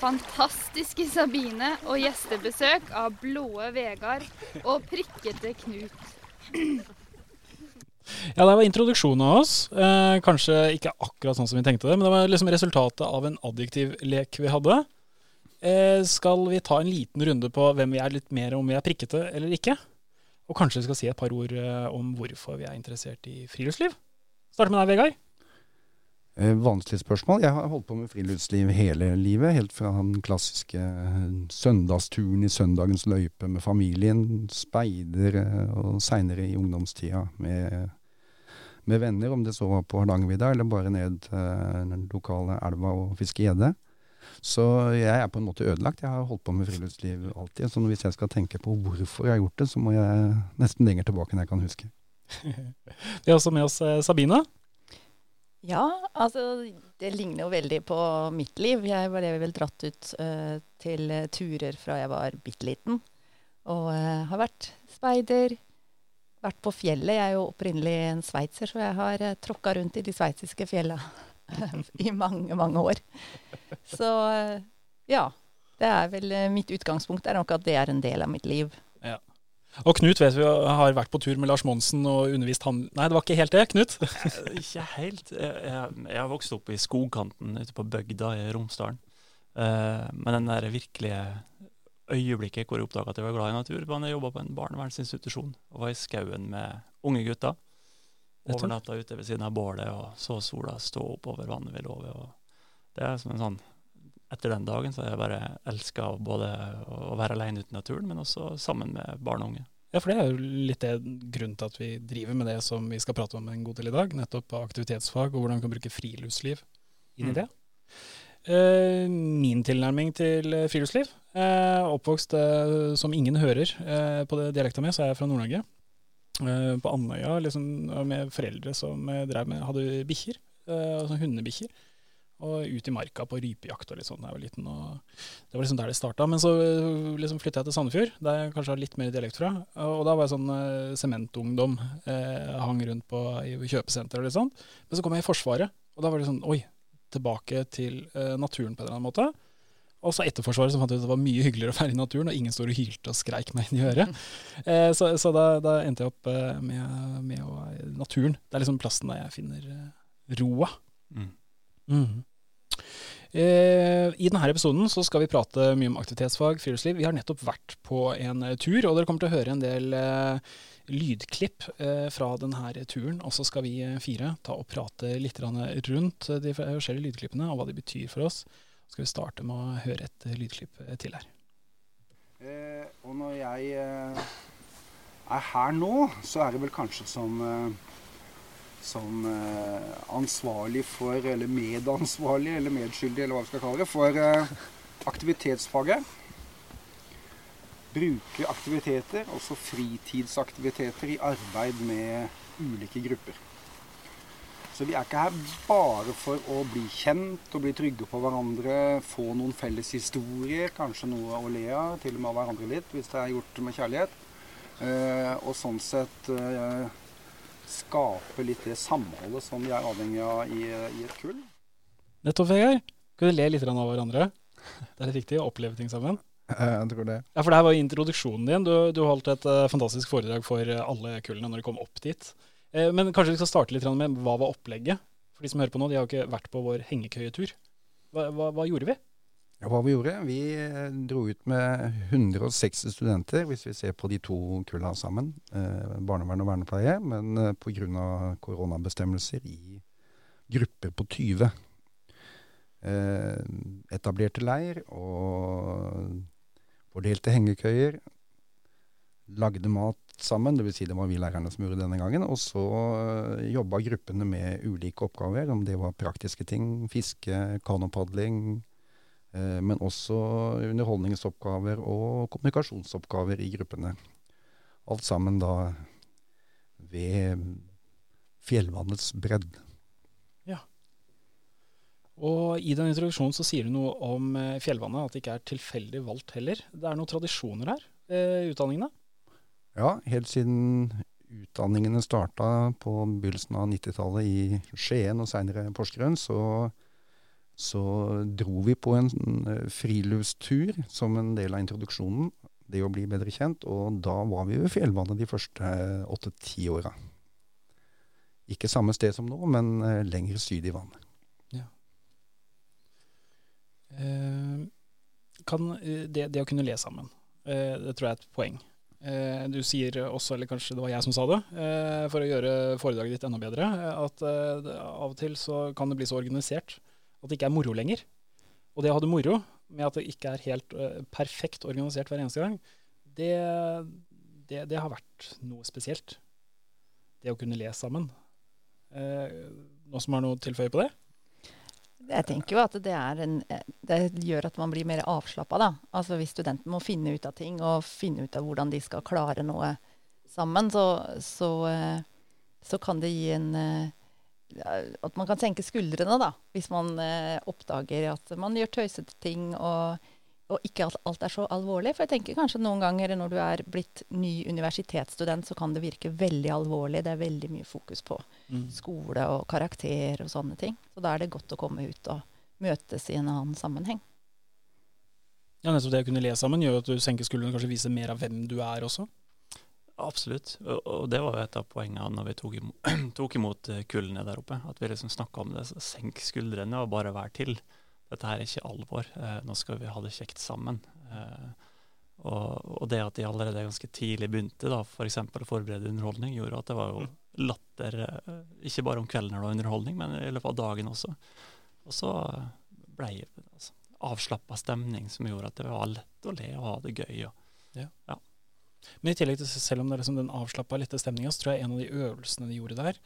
fantastiske Sabine og gjestebesøk av blåe Vegard og prikkete Knut. Ja, det var introduksjonen av oss. Eh, kanskje ikke akkurat sånn som vi tenkte det, men det var liksom resultatet av en adjektivlek vi hadde. Eh, skal vi ta en liten runde på hvem vi er, litt mer om vi er prikkete eller ikke? Og kanskje vi skal si et par ord eh, om hvorfor vi er interessert i friluftsliv? Starte med deg, Vegard. Eh, vanskelig spørsmål. Jeg har holdt på med friluftsliv hele livet. Helt fra den klassiske eh, søndagsturen i søndagens løype med familien, speider, eh, og seinere i ungdomstida med, med, venner, om det så var på Hardangervidda eller bare ned den lokale elva og fiske gjedde. Så jeg er på en måte ødelagt. Jeg har holdt på med friluftsliv alltid. Så hvis jeg skal tenke på hvorfor jeg har gjort det, så må jeg nesten lenger tilbake enn jeg kan huske. Vi har også med oss Sabina. Ja, altså det ligner jo veldig på mitt liv. Jeg ble vel dratt ut uh, til turer fra jeg var bitte liten. Og uh, har vært speider, vært på fjellet. Jeg er jo opprinnelig en sveitser, så jeg har uh, tråkka rundt i de sveitsiske fjella i mange, mange år. Så uh, ja. Det er vel mitt utgangspunkt er nok at det er en del av mitt liv. Og Knut vet vi har vært på tur med Lars Monsen og undervist han Nei, det var ikke helt det, Knut? ikke helt. Jeg, jeg, har vokst opp i skogkanten ute på bygda i Romsdalen. Uh, men den der virkelige øyeblikket hvor jeg oppdaga at jeg var glad i natur, var da jeg jobba på en barnevernsinstitusjon og var i skauen med unge gutter. Overnatta ute ved siden av bålet og så sola stå oppover vannet vi lå ved. Det er som en sånn etter den dagen så har jeg bare elska både å være alene ute i naturen, men også sammen med barn og unge. Ja, for det er jo litt det grunnen til at vi driver med det som vi skal prate om en god del i dag, nettopp aktivitetsfag og hvordan vi kan bruke friluftsliv inn i mm. det. Uh, min tilnærming til friluftsliv uh, Oppvokst uh, som ingen hører på det dialekta mi, så er jeg fra Nord-Norge. på Andøya liksom, med foreldre som drev med, hadde bikkjer, altså hundebikkjer og ut i marka på rypejakt og litt sånn da jeg var liten. Det var liksom der det starta. Men så øh, liksom flytta jeg til Sandefjord, der jeg kanskje har litt mer dialekt fra. Og da var jeg sånn uh, sementungdom. Eh, hang rundt på i kjøpesenter og litt sånn. Men så kom jeg i Forsvaret, og da var det sånn oi, tilbake til eh, naturen på en eller annen måte. Og så etter Forsvaret så fant jeg ut at det var mye hyggeligere å være i naturen, og ingen står og hylte og skreik meg inn i øret. Eh, så, så da, da, endte jeg opp uh, med, med å, naturen. Det er liksom plassen der jeg finner roa. Mm. Mm. I denne episoden så skal vi prate mye om aktivitetsfag, friluftsliv. Vi har nettopp vært på en eh, tur, og dere kommer til å høre en del eh, lydklipp fra denne turen. Og så skal vi fire ta og prate litt rundt de forskjellige lydklippene og hva de betyr for oss. Så skal vi starte med å høre et lydklipp til her. Og når jeg er her nå, så er det vel kanskje som som eh, ansvarlig for, eller medansvarlig, eller medskyldig, eller hva vi skal kalle det, for eh, aktivitetsfaget. Bruke aktiviteter, også fritidsaktiviteter, i arbeid med ulike grupper. Så vi er ikke her bare for å bli kjent og bli trygge på hverandre, få noen felles historier, kanskje noe å le av, til og med av hverandre litt, hvis det er gjort med kjærlighet. Eh, og sånn sett skape litt det samholdet som vi er avhengig av i, i et kull. Nettopp, Vegard. Skal vi le litt av hverandre? Det er litt viktig å oppleve ting sammen. Jeg tror det. Ja, For det her var introduksjonen din. Du, du holdt et uh, fantastisk foredrag for uh, alle kullene når de kom opp dit. Uh, men kanskje vi skal starte litt med hva var opplegget? For de som hører på nå, de har jo ikke vært på vår hengekøyetur. Hva, hva, hva gjorde vi? Hva vi gjorde? Vi eh, dro ut med 160 studenter, hvis vi ser på de to kulla sammen. Eh, barnevern og vernepleie. Men eh, pga. koronabestemmelser i grupper på 20. Eh, etablerte leir og fordelte hengekøyer. Lagde mat sammen, dvs. Si det var vi lærerne som gjorde denne gangen. Og så eh, jobba gruppene med ulike oppgaver, om det var praktiske ting. Fiske, kanopadling men også underholdningsoppgaver og kommunikasjonsoppgaver i gruppene. Alt sammen da ved fjellvannets bredd. Ja. Og i den introduksjonen så sier du noe om eh, fjellvannet, at det ikke er tilfeldig valgt heller. Det er noen tradisjoner her eh, utdanningene. Ja, helt siden utdanningene starta på begynnelsen av 90-tallet i Skien og seinere Porsgrunn, så, så dro vi på en eh, friluftstur som en del av introduksjonen. Det å bli bedre kjent. Og da var vi ved fjellvannet de første åtte-ti åra. Ikke samme sted som nå, men eh, lenger syd i vannet. Eh, kan, eh, det, det, å kunne le sammen, eh, det tror jeg er et poeng. Du sier også, eller kanskje det var jeg som sa det, for å gjøre foredraget ditt enda bedre, at av og til så kan det bli så organisert at det ikke er moro lenger. Og det å ha det moro med at det ikke er helt perfekt organisert hver eneste gang, det, det, det har vært noe spesielt. Det å kunne le sammen. Noen som har noe å tilføye på det? Jeg tenker jo at det, en, det gjør at man blir mer avslappa. Altså hvis studentene må finne ut av ting og finne ut av hvordan de skal klare noe sammen, så, så, eh, så kan det gi en eh, At man kan senke skuldrene, da. Hvis man eh, oppdager at man gjør tøysete ting og og ikke at alt er så alvorlig. For jeg tenker kanskje noen ganger når du er blitt ny universitetsstudent, så kan det virke veldig alvorlig. Det er veldig mye fokus på mm. skole og karakter og sånne ting. Så da er det godt å komme ut og møtes i en annen sammenheng. Ja, nettopp det å kunne le sammen gjør at du senker skuldrene og kanskje viser mer av hvem du er også? Absolutt, og det var jo et av poengene når vi tok imot, tok imot eh, kullene der oppe. At vi liksom snakka om det. Senk skuldrene og bare vær til dette her er ikke alvor, eh, nå skal vi ha det kjekt sammen. Eh, og, og, det at de allerede ganske tidlig begynte da. For å forberede underholdning, gjorde at det var jo mm. latter, ikke bare om kvelden og det var underholdning, men i løpet av dagen også. Og så ble det altså, avslappa stemning som gjorde at det var lett å le og ha det gøy. Og, ja. ja. Men i tillegg til selv om det er liksom den avslappa, lette stemninga, så tror jeg en av de øvelsene de gjorde der,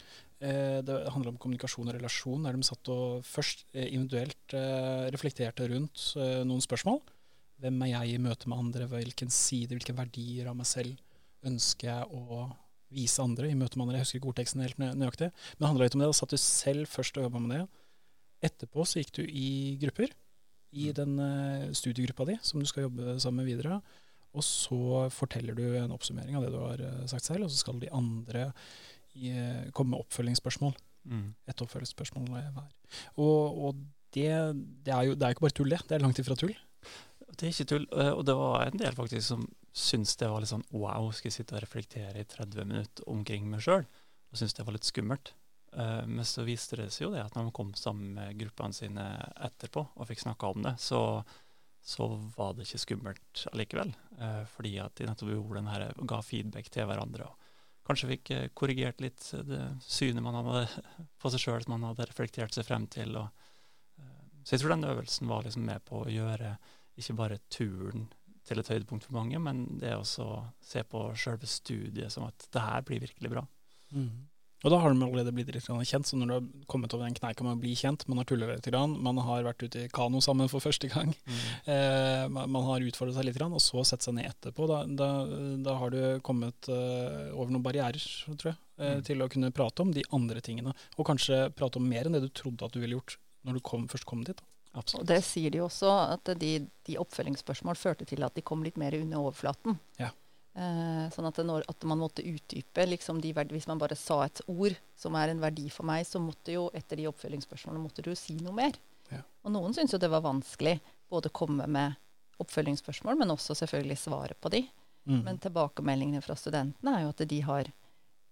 eh, det handler om kommunikasjon og relasjon, der de satt og først eh, individuelt eh, reflekterte rundt eh, noen spørsmål. Hvem er jeg i møte med andre? Hvilken side, hvilke verdier av meg selv ønsker jeg å vise andre i møte med andre? Jeg husker ikke ordteksten helt nøyaktig, men det handla litt om det. Da satt du selv først og øva med det. Etterpå så gikk du i grupper i mm. den uh, studiegruppa di som du skal jobbe sammen med videre. Og så forteller du en oppsummering av det du har eh, sagt selv, og så skal de andre i, eh, komme med oppfølgingsspørsmål. Mm. Et oppfølgingsspørsmål hver. Og, og det, det, er jo det er ikke bare tull, det. Det er langt ifra tull. Det er ikke tull. Eh, og det var en del faktisk som syntes det var litt sånn wow, skal jeg sitte og reflektere i 30 minutter omkring meg sjøl? Og syntes det var litt skummelt. Men så viste det seg jo det at når man kom sammen med gruppene sine etterpå og fikk snakka om det, så så var det ikke skummelt allikevel. Eh, fordi at de nettopp gjorde den her, ga feedback til hverandre. og Kanskje fikk eh, korrigert litt det synet man hadde på seg sjøl, som man hadde reflektert seg frem til. Og, eh, så jeg tror den øvelsen var liksom med på å gjøre ikke bare turen til et høydepunkt for mange, men det å se på sjølve studiet som at det her blir virkelig bra. Mm. Og da har de allerede blitt litt kjent, så når du har kommet over den kneika med å bli kjent, man har tulla litt, man har vært ute i kano sammen for første gang, mm. eh, man har utfordret seg litt, og så sett seg ned etterpå, da, da, da har du kommet uh, over noen barrierer, tror jeg, eh, mm. til å kunne prate om de andre tingene. Og kanskje prate om mer enn det du trodde at du ville gjort når du kom, først kom dit. Da. Absolutt. Og Det sier de også, at de, de oppfølgingsspørsmål førte til at de kom litt mer under overflaten. Ja. Eh, sånn at, når, at, man måtte utdype liksom de Hvis man bare sa et ord som er en verdi for meg, så måtte jo etter de oppfølgingsspørsmålene måtte du si noe mer. Ja. Og noen syntes jo det var vanskelig både å komme med oppfølgingsspørsmål, men også selvfølgelig svare på de. Mm. Men tilbakemeldingene fra studentene er jo at de, har,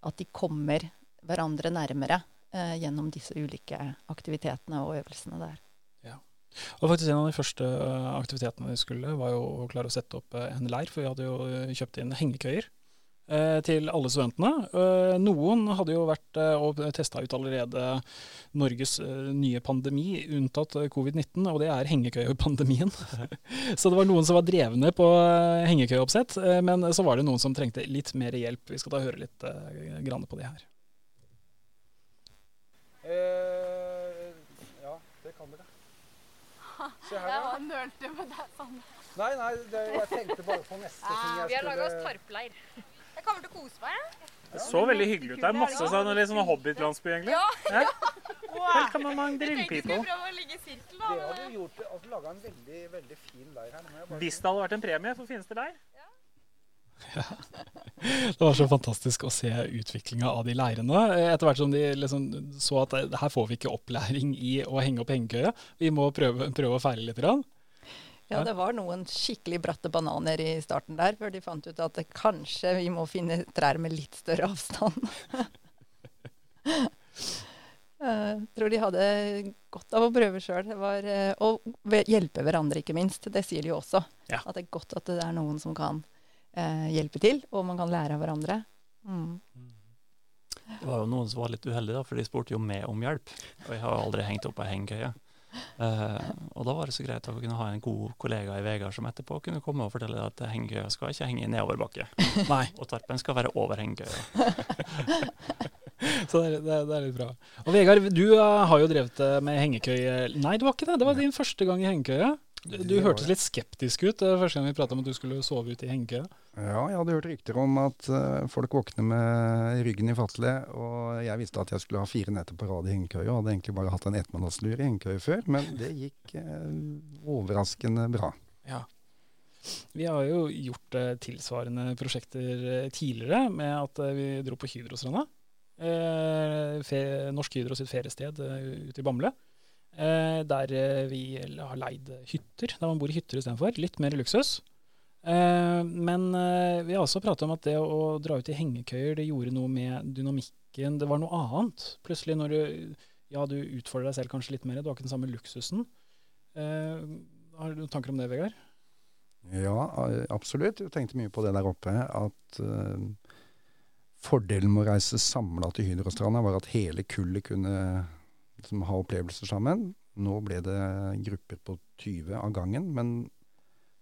at de kommer hverandre nærmere eh, gjennom disse ulike aktivitetene og øvelsene der. Og faktisk En av de første eh, aktivitetene vi skulle, var jo å klare å sette opp eh, en leir. For vi hadde jo eh, kjøpt inn hengekøyer til alle studentene. Noen hadde jo vært og testa ut allerede Norges nye pandemi, unntatt covid-19, og det er hengekøyepandemien. så det var noen som var drevne på hengekøyeoppsett, men så var det noen som trengte litt mer hjelp. Vi skal da høre litt grann på det her. Se her, ja. Jeg nølte med deg sånn. Nei, nei, det, jeg tenkte bare på neste ting jeg oss tarpleir. Jeg kommer til å kose meg, jeg. Det så veldig hyggelig ut. Det er masse sånn, litt sånn hobbitlandsby, egentlig. Ja, Welcome among the real people. prøve å ligge i sirkel, Det hadde gjort. Altså, laga en veldig, veldig fin leir her. Hvis det hadde vært en premie så finnes det leir. Det var så fantastisk å se utviklinga av de leirene. Etter hvert som de liksom så at eh, her får vi ikke opplæring i å henge opp hengekøye. Vi må prøve, prøve å feile litt. Grann. Ja, det var noen skikkelig bratte bananer i starten der, før de fant ut at kanskje vi må finne trær med litt større avstand. Jeg tror de hadde godt av å prøve sjøl. Og hjelpe hverandre, ikke minst. Det sier de jo også. Ja. At det er godt at det er noen som kan eh, hjelpe til, og man kan lære av hverandre. Mm. Det var jo noen som var litt uheldige, da, for de spurte jo meg om hjelp. Og jeg har jo aldri hengt opp ei hengekøye. Eh, og da var det så greit å kunne ha en god kollega i Vegard som etterpå kunne komme og fortelle at hengekøya skal ikke henge i nedoverbakke. Nei, Og tarpen skal være over hengekøya. så det er, det, er, det er litt bra. Og Vegard, du eh, har jo drevet eh, med hengekøye Nei, det var ikke det. Det var din første gang i hengekøye. Du, du hørtes litt skeptisk ut eh, første gang vi prata om at du skulle sove ute i hengekøye. Ja, jeg hadde hørt rykter om at eh, folk våkner med ryggen i fatle, og jeg visste at jeg skulle ha fire netter på rad i hengekøye, og hadde egentlig bare hatt en etmannslur i hengekøye før, men det gikk eh, overraskende bra. Ja. Vi har jo gjort eh, tilsvarende prosjekter eh, tidligere, med at eh, vi dro på Hydrostranda. Eh, Norsk Hydro sitt feriested eh, ute i Bamble. Eh, der vi har leid hytter, der man bor i hytter istedenfor. Litt mer luksus. Men vi har også pratet om at det å dra ut i hengekøyer, det gjorde noe med dynamikken. Det var noe annet. Plutselig når du Ja, du utfordrer deg selv kanskje litt mer, du har ikke den samme luksusen. Eh, har du noen tanker om det, Vegard? Ja, absolutt. Jeg tenkte mye på det der oppe, at eh, fordelen med å reise samla til Hydrostranda var at hele kullet kunne liksom, ha opplevelser sammen. Nå ble det grupper på 20 av gangen, men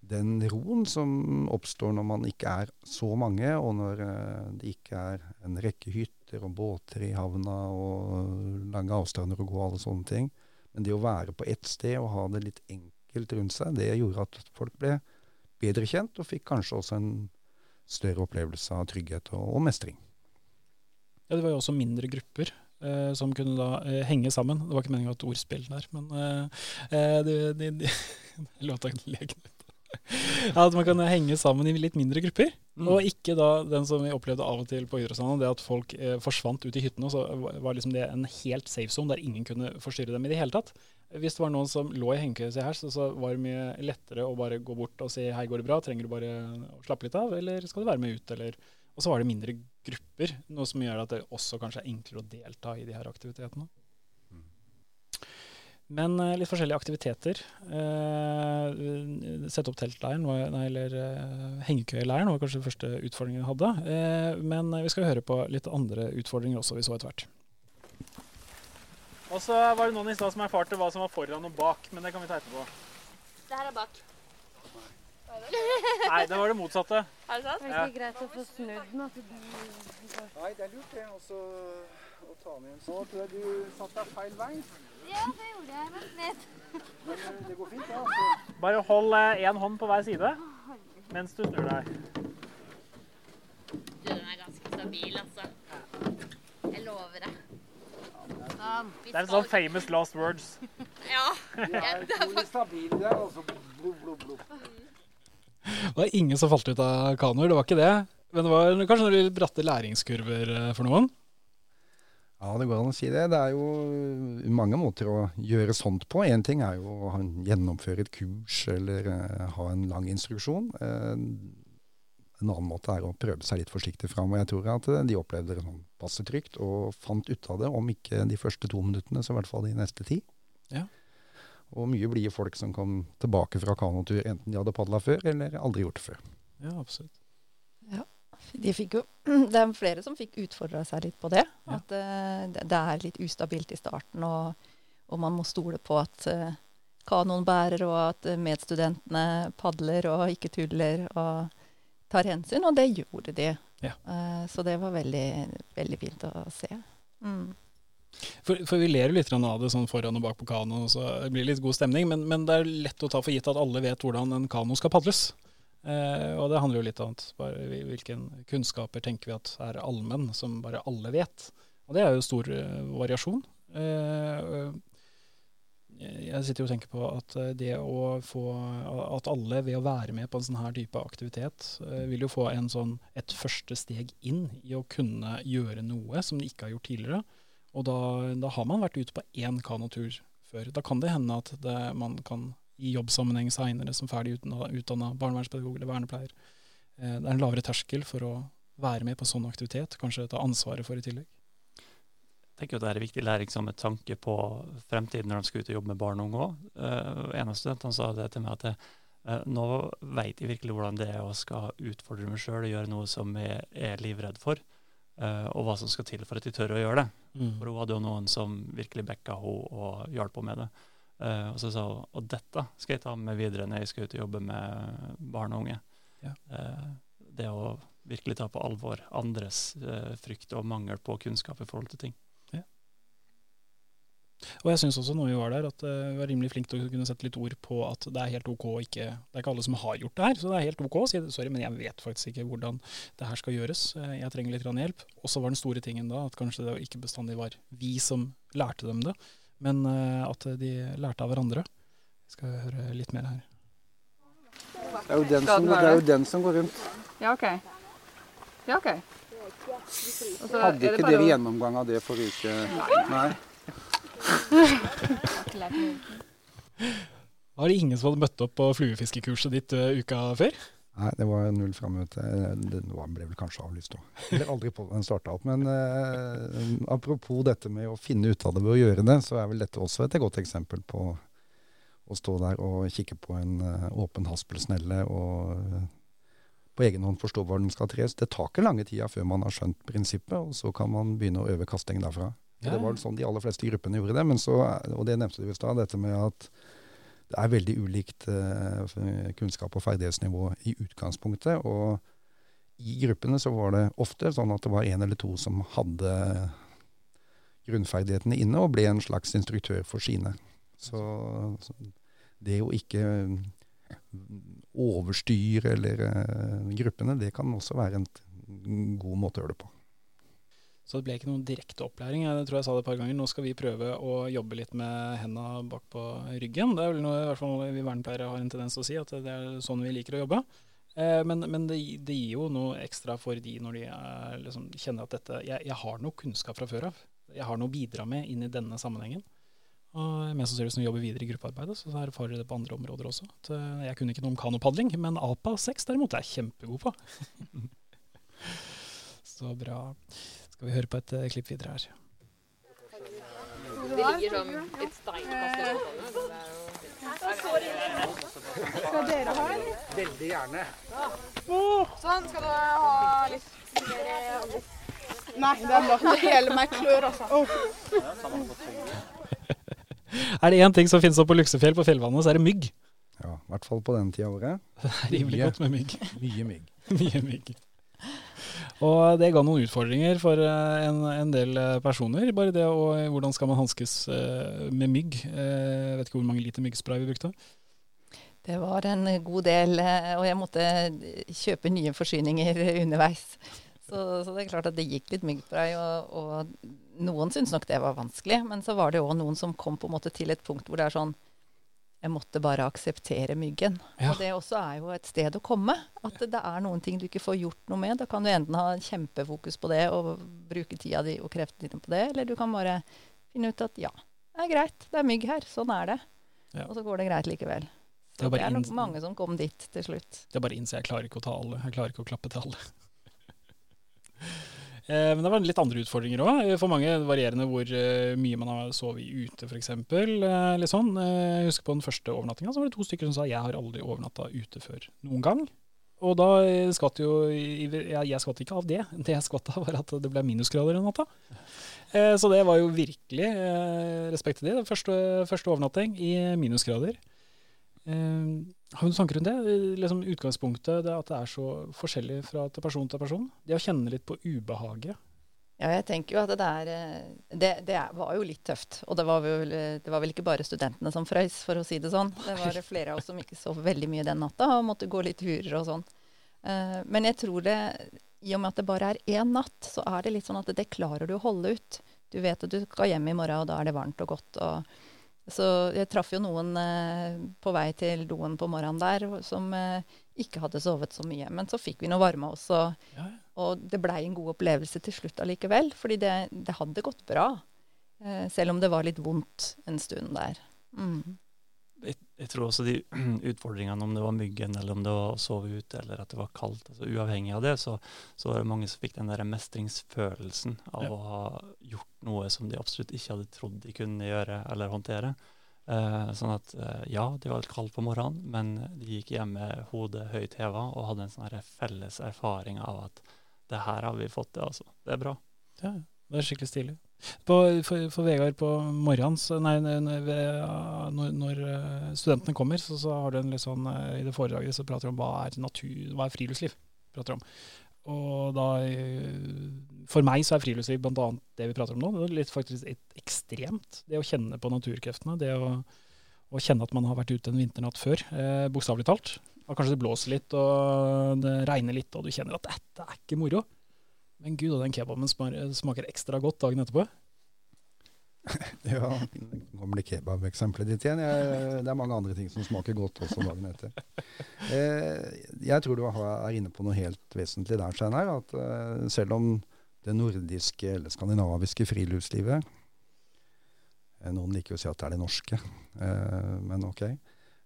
den roen som oppstår når man ikke er så mange, og når eh, det ikke er en rekke hytter og båter i havna og lange avstander å gå, alle sånne ting, men det å være på ett sted og ha det litt enkelt rundt seg, det gjorde at folk ble bedre kjent, og fikk kanskje også en større opplevelse av trygghet og, og mestring. Ja, det var jo også mindre grupper eh, som kunne da eh, henge sammen. Det var ikke meningen å ha et ordspill der, men eh, det, det, det, det, låta leken ut. Ja, at man kan henge sammen i litt mindre grupper. Mm. Og ikke da den som vi opplevde av og til på idrettslandet, det at folk eh, forsvant ut i hyttene. og Så var- var liksom det en helt safe zone der ingen kunne forstyrre dem i det hele tatt. Hvis det var noen som lå i hengekøye her, så, så var det mye lettere å bare gå bort og si hei, går det bra, trenger du bare å slappe litt av, eller skal du være med ut, eller Og så var det mindre grupper, noe som gjør at det også kanskje er enklere å delta i de her aktivitetene. Men eh, litt forskjellige aktiviteter. Eh, sette opp teltleiren, nei, eller uh, hengekøyeleiren var kanskje den første utfordringen vi hadde. Eh, men vi skal høre på litt andre utfordringer også, vi så etter hvert. Og så var det noen i stad som erfarte hva som var foran og bak, men det kan vi ta etterpå. Det her er bak. Nei, det var det motsatte. Er det sant? Ja. ikke greit å få snudd den? Nei, det er lurt det også å ta med en sånn. Nå tror jeg du satte deg feil vei. Ja, det gjorde jeg. Vent litt. Men eh, det går fint, det. Altså. Bare hold én hånd på hver side mens du snur deg. Du, den er ganske stabil, altså. Jeg lover det. Sånn. Det er en sånn famous last words. Ja. De er utrolig stabile der. Altså. Blub, blub, blub. Det var ingen som falt ut av kanoer, det var ikke det. Men det var kanskje noen bratte læringskurver eh, for noen. Ja, det går an å si det. Det er jo mange måter å gjøre sånt på. Én ting er jo å gjennomføre et kurs eller eh, ha en lang instruksjon. Eh, en annen måte er å prøve seg litt forsiktig fram. Og jeg tror at eh, de opplevde det sånn passe trygt og fant ut av det, om ikke de første to minuttene, så i hvert fall de neste ti. Ja. Og mye blide folk som kom tilbake fra kanotur, enten de hadde padla før eller aldri gjort det før. Ja, absolutt. De fikk jo, det er flere som fikk utfordra seg litt på det. Ja. At uh, det er litt ustabilt i starten, og, og man må stole på at uh, kanoen bærer, og at eh, medstudentene padler og ikke tuller og tar hensyn. Og det gjorde de. Ja. Uh, så det var veldig, veldig fint å se. Mm. For, for vi ler litt av det sånn foran og bak på kanoen, så det blir litt god stemning. Men, men, det er lett å ta for gitt at alle vet hvordan en kano skal padles. Eh, og det handler jo litt om bare hvilken kunnskaper tenker vi at er allmenn, som bare alle vet. Og det er jo stor uh, variasjon. Uh, jeg sitter og tenker på at det å få At alle ved å være med på en sånn her type aktivitet, uh, vil jo få en sånn, et første steg inn i å kunne gjøre noe som de ikke har gjort tidligere. Og da, da har man vært ute på én kanotur før. Da kan det hende at det, man kan i jobbsammenheng seinere som ferdig utdanna barnevernspedagog eller vernepleier. Eh, det er en lavere terskel for å være med på sånn aktivitet, kanskje ta ansvaret for i tillegg. Tenker at det er viktig læring som med tanke på fremtiden når de skal ut og jobbe med barn og unge òg. Uh, en av studentene sa det til meg at uh, nå vet jeg virkelig hvordan det er å skal utfordre meg sjøl og gjøre noe som jeg er livredd for, uh, og hva som skal til for at jeg tør å gjøre det. Mm. For hun hadde jo noen som virkelig backa henne og hjalp henne med det. Uh, og så sa hun og dette skal jeg ta med videre når jeg skal ut og jobbe med barn og unge. Ja. Det å virkelig ta på alvor andres frykt og mangel på kunnskap i forhold til ting. Og jeg syns også når vi var der, at vi var rimelig flinke til å kunne sette litt ord på at det er helt OK ikke Det er ikke alle som har gjort det her, så det er helt OK å si sorry, men jeg vet faktisk ikke hvordan det her skal gjøres. Jeg trenger litt hjelp. Og så var den store tingen da at kanskje det ikke bestandig var vi som lærte dem det men uh, at de lærte av hverandre. Vi skal høre litt mer her. Det er jo den, som, det er jo den som går rundt. Ja, OK. Ja, OK. Hadde ikke dere gjennomgang av det forrige uke? Nei. Var det ingen som hadde møtt opp på fluefiskekurset ditt uh, uka før? Nei, det var null frammøte. Den ble vel kanskje avlyst òg. Eller aldri på den starta opp. Men eh, apropos dette med å finne ut av det ved å gjøre det, så er vel dette også et godt eksempel på å stå der og kikke på en uh, åpen haspelsnelle og på egen hånd forstå hvor den skal tres. Det tar ikke lange tida før man har skjønt prinsippet, og så kan man begynne å øve kasting derfra. Ja. Det var sånn de aller fleste gruppene gjorde det. Så, og det nevnte du i stad, dette med at det er veldig ulikt eh, kunnskap og ferdighetsnivå i utgangspunktet. Og i gruppene så var det ofte sånn at det var en eller to som hadde grunnferdighetene inne, og ble en slags instruktør for sine. Så, så det å ikke overstyre eller uh, gruppene, det kan også være en god måte å gjøre det på. Så det ble ikke noen direkte opplæring. Jeg tror jeg sa det et par ganger. Nå skal vi prøve å jobbe litt med henda bak på ryggen. Det er vel noe i hvert fall vi vernepleiere har en tendens til å si, at det er sånn vi liker å jobbe. Eh, men, men det, det, gir jo noe ekstra for de når de er, liksom, kjenner at dette jeg, jeg, har noe kunnskap fra før av. Jeg har noe å bidra med inn i denne sammenhengen. Og mest sannsynlig når vi jobber videre i gruppearbeidet, så erfarer jeg det på andre områder også. At, uh, jeg kunne ikke noe om kanopadling, men APA 6 derimot er jeg kjempegod på. så bra. Skal vi høre på et uh, klipp videre her. Det ligger sånn et steinkast Skal dere ha, eller? Veldig gjerne. Sånn. Skal du ha litt Nei, det er nok hele meg klør, altså. er det én ting som finnes oppe på Luksefjell på fjellvannet, så er det mygg. Ja, i hvert fall på den tida av året. Det er rimelig godt med mygg. Mye mygg. Mye mygg. Og det ga noen utfordringer for eh, en, en del eh, personer. Bare det og eh, hvordan skal man hanskes med mygg. Jeg vet ikke hvor mange liter myggspray vi brukte. Det var en god del, og jeg måtte kjøpe nye forsyninger underveis. Så, så det er klart at det gikk litt myggspray, og, og noen syntes nok det var vanskelig. Men så var det òg noen som kom på en måte til et punkt hvor det er sånn jeg måtte bare akseptere myggen. Ja. Og det også er jo et sted å komme. At det er noen ting du ikke får gjort noe med. Da kan du enten ha kjempefokus på det og bruke tida di og kreftene dine på det, eller du kan bare finne ut at ja, det er greit, det er mygg her, sånn er det. Ja. Og så går det greit likevel. Så det, det er nok mange som kom dit til slutt. Det er bare å innse jeg klarer ikke å ta alle. Jeg klarer ikke å klappe til alle. Eh, men det var litt andre utfordringer òg. Eh, for mange varierende hvor eh, mye man har sovet ute, f.eks. Litt sånn. Jeg husker på den første overnattinga var det to stykker som sa jeg har aldri overnatta ute før noen gang. Og da skvatt jo Jeg skvatt ikke av det. Det jeg skvatt av, var at det ble minusgrader den natta. Så det var jo virkelig respekt til det. Første, første overnatting i minusgrader. Har du tanker rundt det? Liksom utgangspunktet det at det er så forskjellig fra person til person. Det å kjenne litt på ubehaget Ja, jeg tenker jo at det er eh, Det, det var jo litt tøft. Og det var, vel, eh, det var vel ikke bare studentene som frøys, for å si det sånn. Det var flere av oss som ikke sov veldig mye den natta og måtte gå litt turer og sånn. Eh, Men jeg tror det, i og med at det bare er én natt, så er det litt sånn at det klarer du å holde ut. Du vet at du skal hjem i morgen, og da er det varmt og godt. Og så jeg traff jo noen eh, på vei til doen på morgenen der som eh, ikke hadde sovet så mye. Men så fikk vi noe varme oss, og, Ja, ja. og det blei en god opplevelse til slutt allikevel. Fordi det, det hadde gått bra. Eh, selv om det var litt vondt en stund der. Mm. Jeg, jeg tror også de utfordringene, om det var myggen, eller om det var å sove ute, eller at det var kaldt, altså uavhengig av det, så, så var det mange som fikk den der mestringsfølelsen av Ja. å ha gjort noe som de absolutt ikke hadde trodd de kunne gjøre eller håndtere. Eh, sånn at eh, ja, det var litt kaldt på morgenen, men de gikk hjem med hodet høyt heva og hadde en sånn felles erfaring av at det her har vi fått til, altså. Det er bra. Ja, det er skikkelig stilig. På, for, for Vegard på nei, nei, når, når eh, studentene kommer, så, så har du en litt sånn eh, I det foredraget så prater du om hva er natur, hva er friluftsliv. prater om. Og da, eh, For meg så er friluftsliv bl.a. det vi prater om nå. Det er litt faktisk et ekstremt. Det å kjenne på naturkreftene. Det å, å kjenne at man har vært ute en vinternatt før, eh, bokstavelig talt. Og kanskje det blåser litt og det regner litt, og du kjenner at dette er ikke moro. Men gud, og den kebaben smaker, ekstra godt dagen etterpå. Ja, nå blir kebabeksempelet ditt igjen? Jeg, det er mange andre ting som smaker godt også dagen etter. Eh, jeg tror du er inne på noe helt vesentlig der, Steinar. At eh, selv om det nordiske eller skandinaviske friluftslivet eh, Noen liker jo å si at det er det norske, eh, men ok.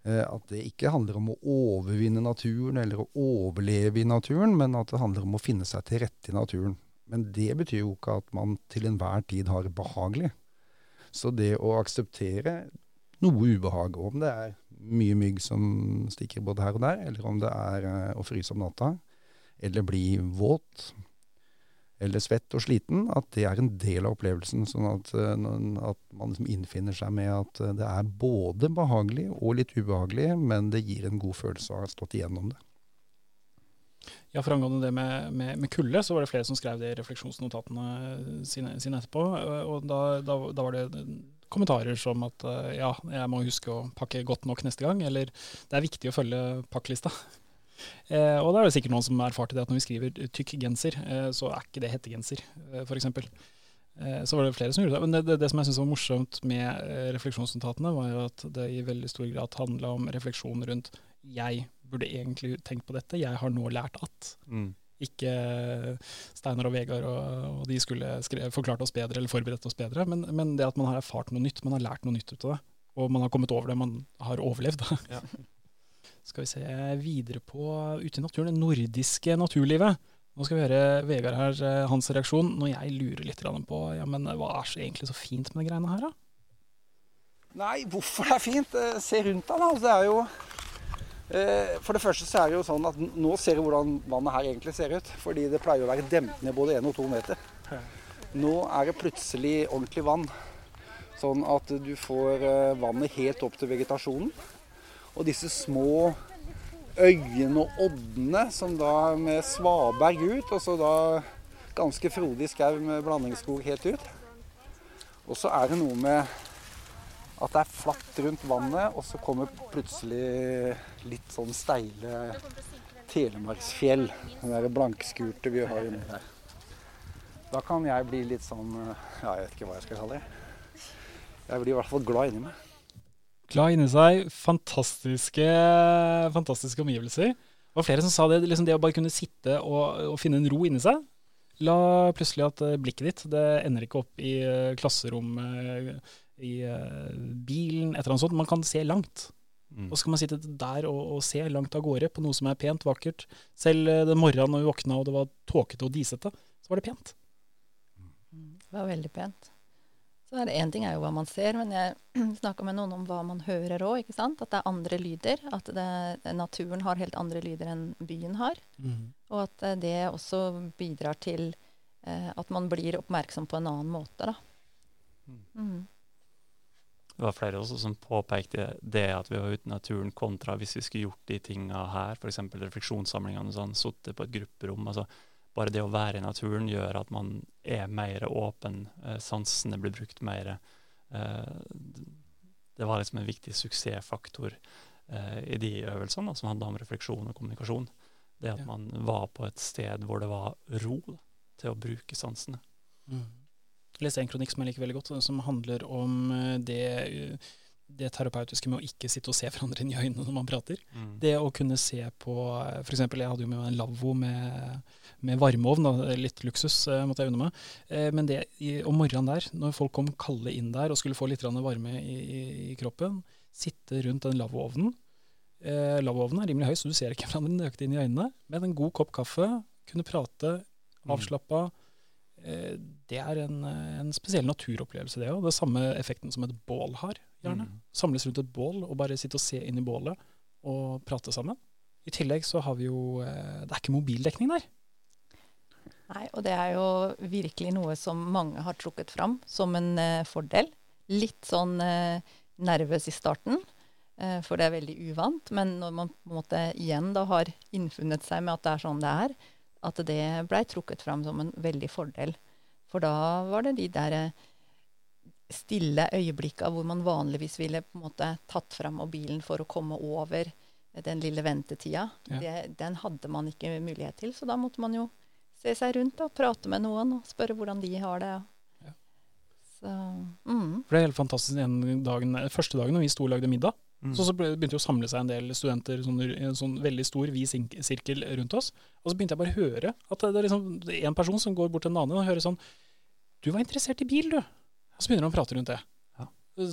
Eh, at det ikke handler om å overvinne naturen eller å overleve i naturen, men at det handler om å finne seg til rette i naturen. Men det betyr jo ikke at man til enhver tid har det behagelig. Så det å akseptere noe ubehag, om det er mye mygg som stikker både her og der, eller om det er eh, å fryse om natta, eller bli våt, eller svett og sliten, at det er en del av opplevelsen. Sånn at, eh, at man liksom innfinner seg med at eh, det er både behagelig og litt ubehagelig, men det gir en god følelse av å ha stått igjennom det. Ja, for angående det med, med, med kulde, så var det flere som skrev det i refleksjonsnotatene sine, sine etterpå. Og da, da, da var det kommentarer som at eh, ja, jeg må huske å pakke godt nok neste gang, eller det er viktig å følge pakklista. Eh, og da er det sikkert noen som erfarte det at når vi skriver tykk genser, eh, så er ikke det hettegenser, eh, f.eks. Eh, så var det flere som gjorde det. Men det, det, det som jeg syns var morsomt med eh, refleksjonsnotatene, var jo at det i veldig stor grad handla om refleksjon rundt jeg burde egentlig tenkt på dette, jeg har nå lært at. Mm. Ikke Steinar og Vegard og, og de skulle skrev, forklart oss bedre eller forberedt oss bedre, men, men det at man har erfart noe nytt, man har lært noe nytt ut av det. Og man har kommet over det, man har overlevd. Ja. Skal vi se videre på ute i naturen, det nordiske naturlivet. Nå skal vi høre Vegard her, eh, hans reaksjon, når jeg lurer litt på ja, men hva er så egentlig så fint med de greiene her, da? Nei, hvorfor det er fint? Eh, Se rundt deg, da. Altså, Det er jo eh, For det første så er det jo sånn at nå ser du hvordan vannet her egentlig ser ut. Fordi det pleier å være demt ned både én og to meter. Nå er det plutselig ordentlig vann. Sånn at du får eh, vannet helt opp til vegetasjonen. Og disse små øyene og oddene som da med svaberg ut, og så da ganske frodig skau med blandingsskog helt ut. Og så er det noe med at det er flatt rundt vannet, og så kommer plutselig litt sånn steile telemarksfjell. Den der blankskurte vi har inni der. Da kan jeg bli litt sånn Ja, jeg vet ikke hva jeg skal kalle det. Jeg blir i hvert fall glad inni meg. Glad inni seg, fantastiske, fantastiske omgivelser. Det var flere som sa det, liksom det å bare kunne sitte og, og finne en ro inni seg. La plutselig at eh, blikket ditt det ender ikke opp i eh, klasserommet, i eh, bilen, et eller annet sånt. Man kan se langt. Mm. Og så kan man sitte der og, og se langt av gårde på noe som er pent, vakkert. Selv den morgenen når vi våkna og det var tåkete og disete, så var det pent. Det var veldig pent. Så er det Én ting er jo hva man ser, men jeg snakka med noen om hva man hører òg. At det er andre lyder. At det, naturen har helt andre lyder enn byen har. Og at eh, det også bidrar til eh, at man blir oppmerksom på en annen måte. Da. Mm. Det var flere også som påpekte det at vi var ute i naturen kontra hvis vi skulle gjort de tinga her, f.eks. refleksjonssamlingene, sånn, sittet på et grupperom. altså bare det å være i naturen gjør at man er mer åpen, eh, sansene blir brukt mer. Eh, det var liksom en viktig suksessfaktor eh, i de øvelsene da, som handla om refleksjon og kommunikasjon. Det at man var på et sted hvor det var ro da, til å bruke sansene. Mm. Jeg leste en kronikk som jeg liker veldig godt, som handler om det, det terapeutiske med å ikke sitte og se hverandre inn i øynene når man prater. Det å kunne se på F.eks. jeg hadde jo med meg en lavvo med, med varmeovn, da, litt luksus eh, måtte jeg unne meg. Eh, men det i, om morgenen der, når folk kom kalde inn der og skulle få litt varme i, i, i kroppen, sitte rundt den lavvoovnen. Eh, lavvoovnen er rimelig høy, så du ser ikke hverandre nøyaktig inn i øynene. Med en god kopp kaffe, kunne prate, avslappa. Mm det er en, eh, en spesiell naturopplevelse, det òg. Det er samme effekten som et bål har, gjerne. Mm. Samles rundt et bål og bare sitte og se inn i bålet og prate sammen. I tillegg så har vi jo eh, Det er ikke mobildekning der. Nei, og det er jo virkelig noe som mange har trukket fram som en uh, fordel. Litt sånn uh, nervøs i starten, uh, for det er veldig uvant. Men når man på en måte igjen da har innfunnet seg med at det er sånn det er, at det blei trukket fram som en veldig fordel. For da var det de der stille øyeblikka hvor man vanligvis ville på en måte tatt fram mobilen for å komme over den lille ventetida. Ja. Det, den hadde man ikke mulighet til, så da måtte man jo se seg rundt og prate med noen og spørre hvordan de har det. Ja. Så mm. For det er helt fantastisk den dagen, første dagen når vi sto og lagde middag. Mm. Så, så begynte det å samle seg en del studenter sånn, i en sånn veldig stor vid sirkel rundt oss. Og så begynte jeg bare å høre at det er liksom en person som går bort til en annen og hører sånn Du var interessert i bil, du. Og så begynner de å prate rundt det. Ja.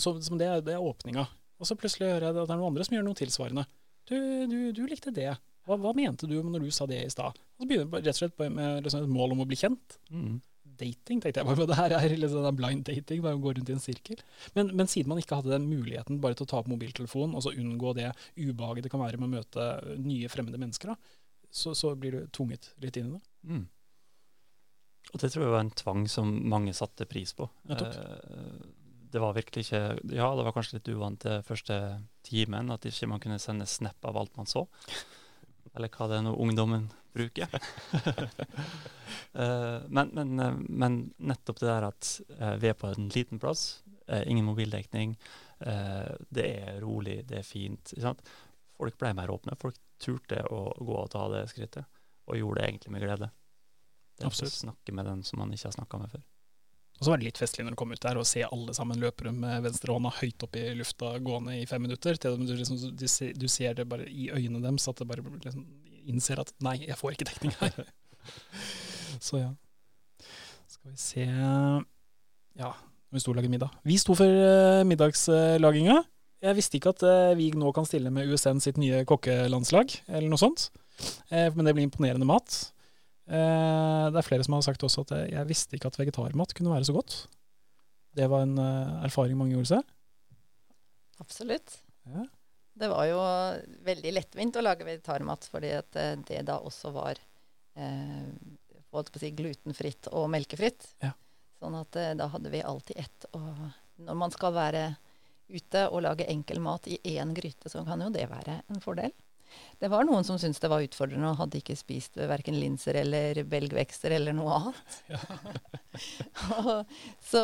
Så, som det, det er åpninga. Og så plutselig hører jeg at det er noen andre som gjør noe tilsvarende. Du, du, du likte det. Hva, hva mente du når du sa det i stad? Og så begynner det rett og slett med liksom et mål om å bli kjent. Mm. Dating, tenkte jeg bare. Det her er liksom blind dating, bare å gå rundt i en sirkel. Men, men siden man ikke hadde den muligheten bare til å ta opp mobiltelefonen, og så unngå det ubehaget det kan være med å møte nye fremmede mennesker, da, så, så blir du tvunget litt inn i det. Mm. Og det tror jeg var en tvang som mange satte pris på. Eh, det var virkelig ikke Ja, det var kanskje litt uvant til første timen at ikke man kunne sende snap av alt man så. Eller hva det er nå ungdommen bruker. Eh, men, men, eh, men nettopp det der at vi er på en liten plass, ingen mobildekning, det er rolig, det er fint. Folk ble mer åpne. Folk turte å gå og ta det skrittet, og gjorde det egentlig med glede. Det Absolutt. å snakke med den som man ikke har snakka med før. Og så var det litt festlig når du kom ut der og se alle sammen løpere med venstrehånda høyt opp i lufta gående i fem minutter. Til du, liksom, du, ser, du ser det bare i øynene deres at det bare liksom innser at nei, jeg får ikke dekning her. så ja. Skal vi se Ja, vi sto og lagde middag. Vi sto for uh, middagslaginga. Jeg visste ikke at eh, vi nå kan stille med USN sitt nye kokkelandslag, eller noe sånt. Eh, men det blir imponerende mat. Eh, det er flere som har sagt også at jeg visste ikke at vegetarmat kunne være så godt. Det var en eh, erfaring mange gjorde seg. Absolutt. Ja. Det var jo veldig lettvint å lage vegetarmat, fordi at eh, det da også var eh, si glutenfritt og melkefritt. Ja. Sånn at da hadde vi alltid ett. Og når man skal være ute og lage enkel mat i én gryte, så kan jo det være en fordel. Det var noen som syntes det var utfordrende og hadde ikke spist verken linser eller belgvekster eller noe annet. Ja. Så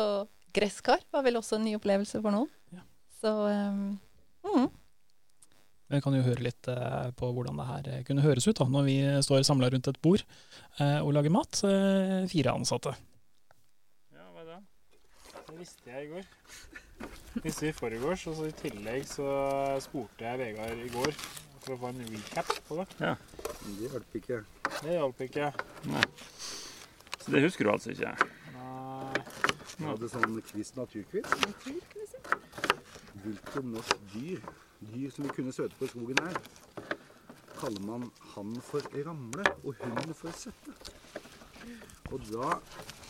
gresskar var vel også en ny opplevelse for noen. Ja. Så um, mm. Vi kan jo høre litt eh, på hvordan det her eh, kunne høres ut da, når vi står samla rundt et bord eh, og lager mat. Eh, fire ansatte. Ja, hva er det? Det visste jeg i går. Visste i forgårs, og så i tillegg så spurte jeg Vegard i går for å få en recap på det. Det hjalp ikke. Det hjalp ikke. Så det husker du altså ikke? Nei. Vi hadde sånn quiz naturquiz. Hvilket norsk dyr, dyr som vi kunne søte på i skogen her, kaller man han for ramle og hunden for sette. Og da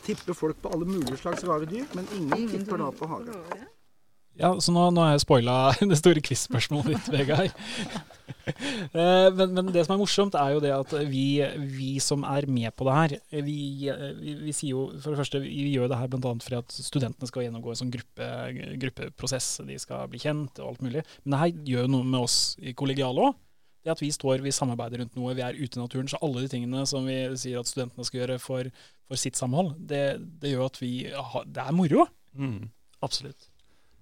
tipper folk på alle mulige slags rare dyr, men ingen tipper da på hare. Ja, så nå, nå har jeg spoila det store quiz-spørsmålet ditt, Vegard. Eh, men, men det som er morsomt, er jo det at vi, vi som er med på det her, vi, vi, vi sier jo for det første, vi gjør det her bl.a. fordi at studentene skal gjennomgå en sånn gruppe, gruppeprosess. De skal bli kjent og alt mulig. Men det her gjør jo noe med oss i kollegiale òg. Det at vi står, vi samarbeider rundt noe, vi er ute i naturen. Så alle de tingene som vi sier at studentene skal gjøre for, for sitt samhold, det, det gjør at vi har, Det er moro. Mm, absolutt.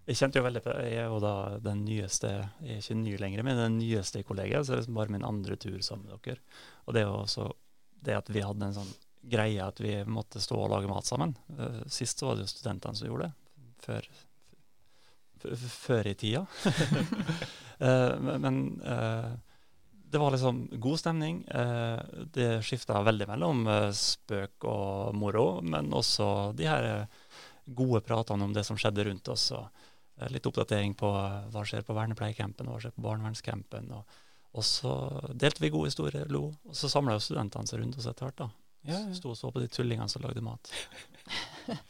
Jeg kjente jo veldig på Jeg er jo da den nyeste Jeg er ikke ny lenger, men den nyeste i kollegiet. Så det er liksom bare min andre tur sammen med dere. Og det er også det at vi hadde en sånn greie at vi måtte stå og lage mat sammen. Eh, Sist så var det jo studentene som gjorde det. Før, før i tida. Eh, men eh, det var liksom god stemning. Det skifta veldig mellom spøk og moro, men også de her gode pratene om det som skjedde rundt oss. og Litt oppdatering på eh, hva skjer på vernepleiercampen, hva skjer på barnevernscampen. Og, og så delte vi gode historier, lo. Og så samla jo studentene seg rundt oss etter hvert. da. Ja, ja. Sto og så på de tullingene som lagde mat.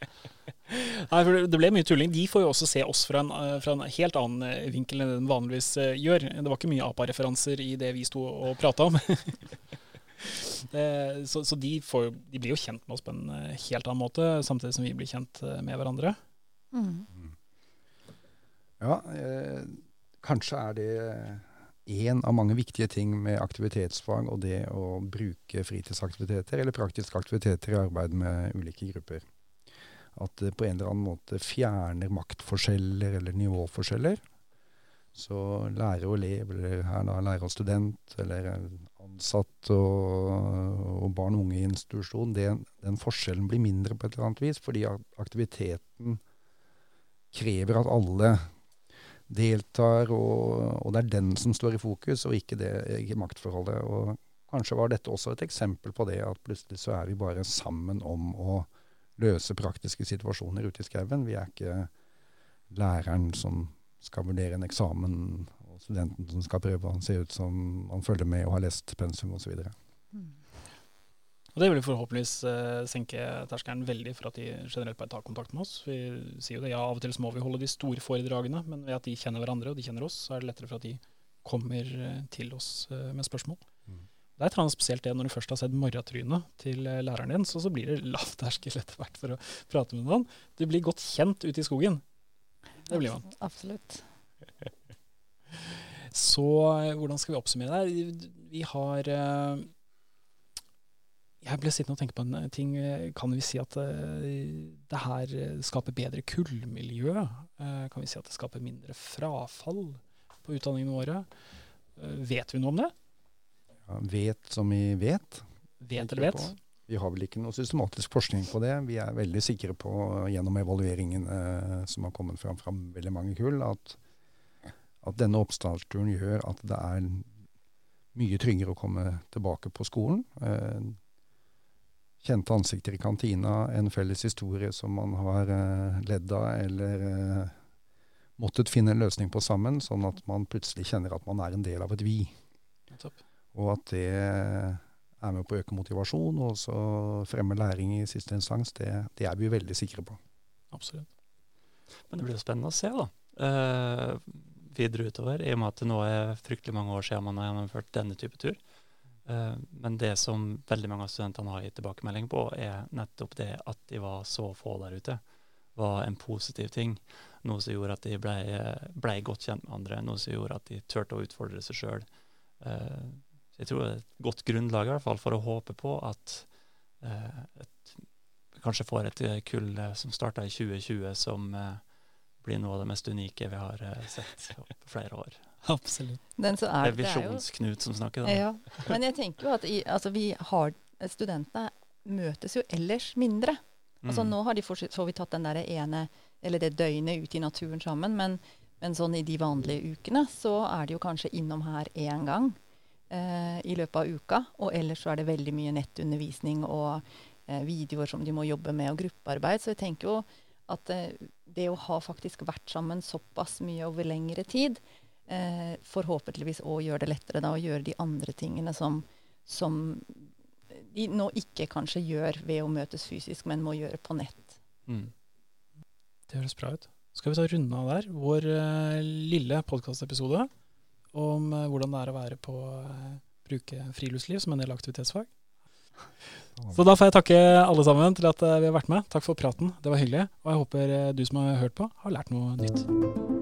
Nei, for det- ble mye tulling. De får jo også se oss fra en, eh, fra en helt annen eh, vinkel enn det de vanligvis gjør. Det var ikke mye APA-referanser i det vi sto og prata om. det, så så de, får, de blir jo kjent med oss på en helt annen måte, samtidig som vi blir kjent med hverandre. Mm. Ja, eh, kanskje er det én av mange viktige ting med aktivitetsfag og det å bruke fritidsaktiviteter eller praktiske aktiviteter i arbeid med ulike grupper. At det på en eller annen måte fjerner maktforskjeller eller nivåforskjeller. Så lærer og elev, eller her da lærer og student, eller ansatt og, og barn og unge i institusjon, det, den forskjellen blir mindre på et eller annet vis, fordi aktiviteten krever at alle deltar, og, og det er den som står i fokus, og ikke, det, ikke maktforholdet. Og kanskje var dette også et eksempel på det, at plutselig så er vi bare sammen om å løse praktiske situasjoner ute i skauen. Vi er ikke læreren som skal vurdere en eksamen, og studenten som skal prøve å se ut som han følger med og har lest pensum osv. Og det vil forhåpentligvis eh, senke terskelen veldig for at de generelt bare tar kontakt med oss. Vi sier jo det, ja, Av og til så må vi holde de store foredragene, men ved at de kjenner hverandre og de kjenner oss, så er det lettere for at de kommer eh, til oss eh, med spørsmål. Mm. Det er trans spesielt det når du først har sett morratrynet til eh, læreren din, så, så blir det lav terskel etter hvert for å prate med noen. Du blir godt kjent ute i skogen. Det blir man. Absolutt. Så eh, hvordan skal vi oppsummere det? Vi har eh, Jeg ble sittende og tenke på en eh, ting. Eh, Kan vi si at eh, det her skaper bedre kullmiljø? Kan vi si at det skaper mindre frafall på utdanningene våre? Vet vi noe om det? Ja, vet som vi vet. Vet eller vet? Vi har vel ikke noe systematisk forskning på det. Vi er veldig sikre på gjennom evalueringen eh, som har kommet fram fra veldig mange kull, at, at denne oppstartsturen gjør at det er mye tryggere å komme tilbake på skolen. Eh, kjente ansikter i kantina, en felles historie som man har eh, ledd av eller eh, måttet finne en løsning på sammen, sånn at man plutselig kjenner at man er en del av et vi. Og at det er med på å øke motivasjon og også fremme læring i siste instans, det, det er vi veldig sikre på. Absolutt. Men det blir jo spennende å se, da. Uh, videre utover, i og med at det nå er fryktelig mange år siden man har gjennomført denne type tur. Eh, men det som veldig mange av studentene har gitt tilbakemelding på, er nettopp det at de var så få der ute, var en positiv ting. Noe som gjorde at de ble, ble godt kjent med andre, noe som gjorde at de turte å utfordre seg sjøl. jeg tror det er et godt grunnlag i hvert fall for å håpe på at eh, et, kanskje får et eh, kull eh, som starta i 2020, som eh, blir noe av det mest unike vi har eh, sett på flere år. Absolutt. Den så Det er, det Visjonsknut som snakker, da. Ja, men jeg tenker jo at i, altså vi har, studentene møtes jo ellers mindre. Altså Mm. Nå har de for, så vidt tatt den der ene, eller det døgnet ute i naturen sammen, men, men sånn i de vanlige ukene så er de jo kanskje innom her én gang eh, i løpet av uka. Og ellers så er det veldig mye nettundervisning og eh, videoer som de må jobbe med, og gruppearbeid. Så jeg tenker jo at eh, det å ha faktisk vært sammen såpass mye over lengre tid, eh, forhåpentligvis òg gjør det lettere da å gjøre de andre tingene som, som de nå ikke kanskje gjør ved å møtes fysisk, men må gjøre på nett. Mm. Det høres bra ut. Skal vi ta runde av der vår eh, lille podkastepisode om eh, hvordan det er å være på eh, bruke friluftsliv som en del aktivitetsfag. Så da får jeg takke alle sammen til at eh, vi har vært med. Takk for praten, det var hyggelig. Og jeg håper eh, du som har hørt på, har lært noe nytt.